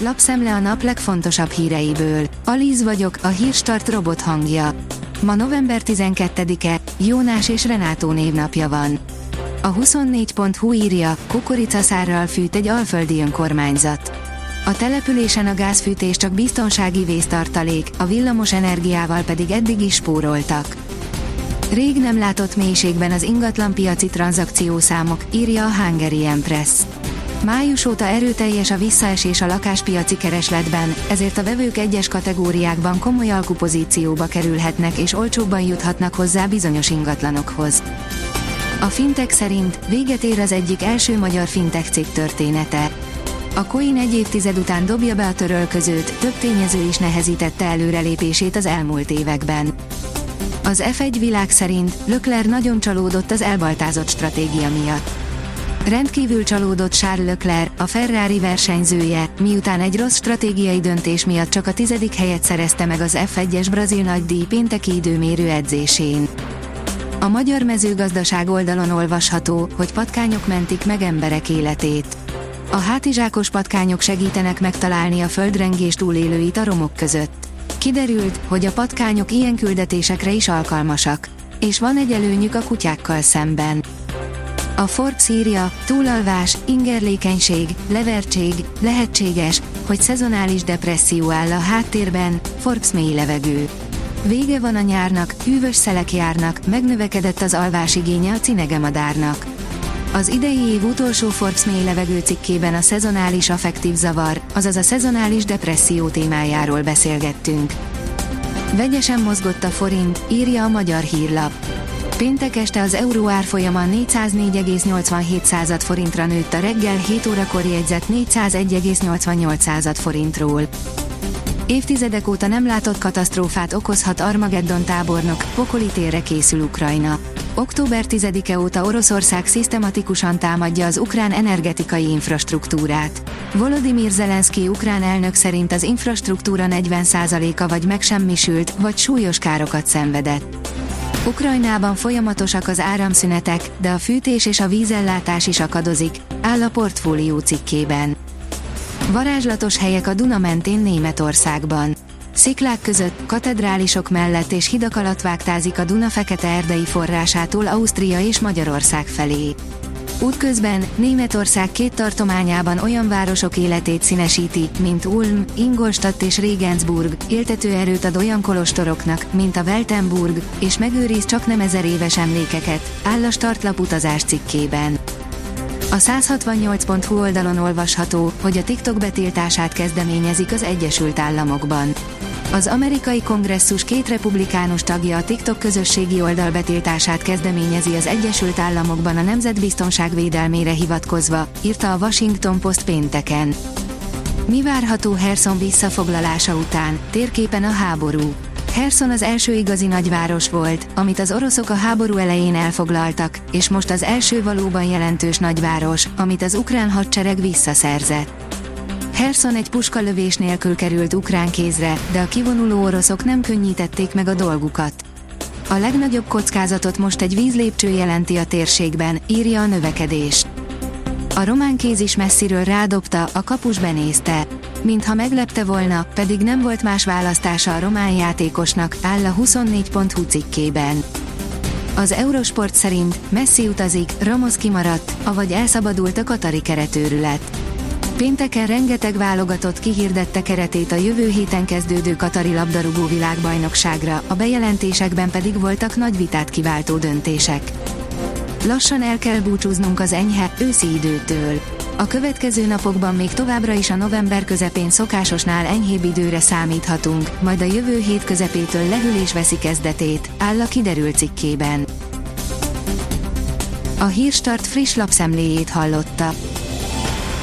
lapszemle a nap legfontosabb híreiből. Alíz vagyok, a hírstart robot hangja. Ma november 12-e, Jónás és Renátó névnapja van. A 24.hu írja, kukoricaszárral fűt egy alföldi önkormányzat. A településen a gázfűtés csak biztonsági vésztartalék, a villamos energiával pedig eddig is spóroltak. Rég nem látott mélységben az ingatlanpiaci tranzakciószámok, írja a Hungary Press. Május óta erőteljes a visszaesés a lakáspiaci keresletben, ezért a vevők egyes kategóriákban komoly alkupozícióba kerülhetnek és olcsóbban juthatnak hozzá bizonyos ingatlanokhoz. A Fintech szerint véget ér az egyik első magyar fintech cég története. A Coin egy évtized után dobja be a törölközőt, több tényező is nehezítette előrelépését az elmúlt években. Az F1 világ szerint Lökler nagyon csalódott az elbaltázott stratégia miatt. Rendkívül csalódott Charles Leclerc, a Ferrari versenyzője, miután egy rossz stratégiai döntés miatt csak a tizedik helyet szerezte meg az F1-es brazil nagydíj pénteki időmérő edzésén. A magyar mezőgazdaság oldalon olvasható, hogy patkányok mentik meg emberek életét. A hátizsákos patkányok segítenek megtalálni a földrengés túlélőit a romok között. Kiderült, hogy a patkányok ilyen küldetésekre is alkalmasak. És van egy előnyük a kutyákkal szemben. A Forbes írja, túlalvás, ingerlékenység, levertség, lehetséges, hogy szezonális depresszió áll a háttérben, Forbes mély levegő. Vége van a nyárnak, hűvös szelek járnak, megnövekedett az alvásigénye a cinegemadárnak. Az idei év utolsó Forbes mély levegő cikkében a szezonális affektív zavar, azaz a szezonális depresszió témájáról beszélgettünk. Vegyesen mozgott a forint, írja a magyar hírlap. Péntek este az euró árfolyama 404,87 forintra nőtt a reggel 7 órakor jegyzett 401,88 forintról. Évtizedek óta nem látott katasztrófát okozhat Armageddon tábornok, pokoli térre készül Ukrajna. Október 10-e óta Oroszország szisztematikusan támadja az ukrán energetikai infrastruktúrát. Volodymyr Zelenszky ukrán elnök szerint az infrastruktúra 40%-a vagy megsemmisült, vagy súlyos károkat szenvedett. Ukrajnában folyamatosak az áramszünetek, de a fűtés és a vízellátás is akadozik, áll a portfólió cikkében. Varázslatos helyek a Duna mentén Németországban. Sziklák között, katedrálisok mellett és hidak alatt vágtázik a Duna fekete erdei forrásától Ausztria és Magyarország felé. Útközben Németország két tartományában olyan városok életét színesíti, mint Ulm, Ingolstadt és Regensburg, éltető erőt ad olyan kolostoroknak, mint a Weltenburg, és megőriz csak nem ezer éves emlékeket, áll a startlap utazás cikkében. A 168.hu oldalon olvasható, hogy a TikTok betiltását kezdeményezik az Egyesült Államokban. Az amerikai kongresszus két republikánus tagja a TikTok közösségi oldal betiltását kezdeményezi az Egyesült Államokban a nemzetbiztonság védelmére hivatkozva, írta a Washington Post pénteken. Mi várható Herson visszafoglalása után? Térképen a háború. Herson az első igazi nagyváros volt, amit az oroszok a háború elején elfoglaltak, és most az első valóban jelentős nagyváros, amit az ukrán hadsereg visszaszerzett. Herson egy puskalövés nélkül került ukrán kézre, de a kivonuló oroszok nem könnyítették meg a dolgukat. A legnagyobb kockázatot most egy vízlépcső jelenti a térségben, írja a növekedés. A román kéz is messziről rádobta, a kapus benézte. Mintha meglepte volna, pedig nem volt más választása a román játékosnak, áll a 24.hu cikkében. Az Eurosport szerint Messi utazik, Ramos kimaradt, avagy elszabadult a Katari keretőrület. Pénteken rengeteg válogatott kihirdette keretét a jövő héten kezdődő Katari labdarúgó világbajnokságra, a bejelentésekben pedig voltak nagy vitát kiváltó döntések. Lassan el kell búcsúznunk az enyhe, őszi időtől. A következő napokban még továbbra is a november közepén szokásosnál enyhébb időre számíthatunk, majd a jövő hét közepétől lehűlés veszi kezdetét, áll a kiderült cikkében. A Hírstart friss lapszemléjét hallotta.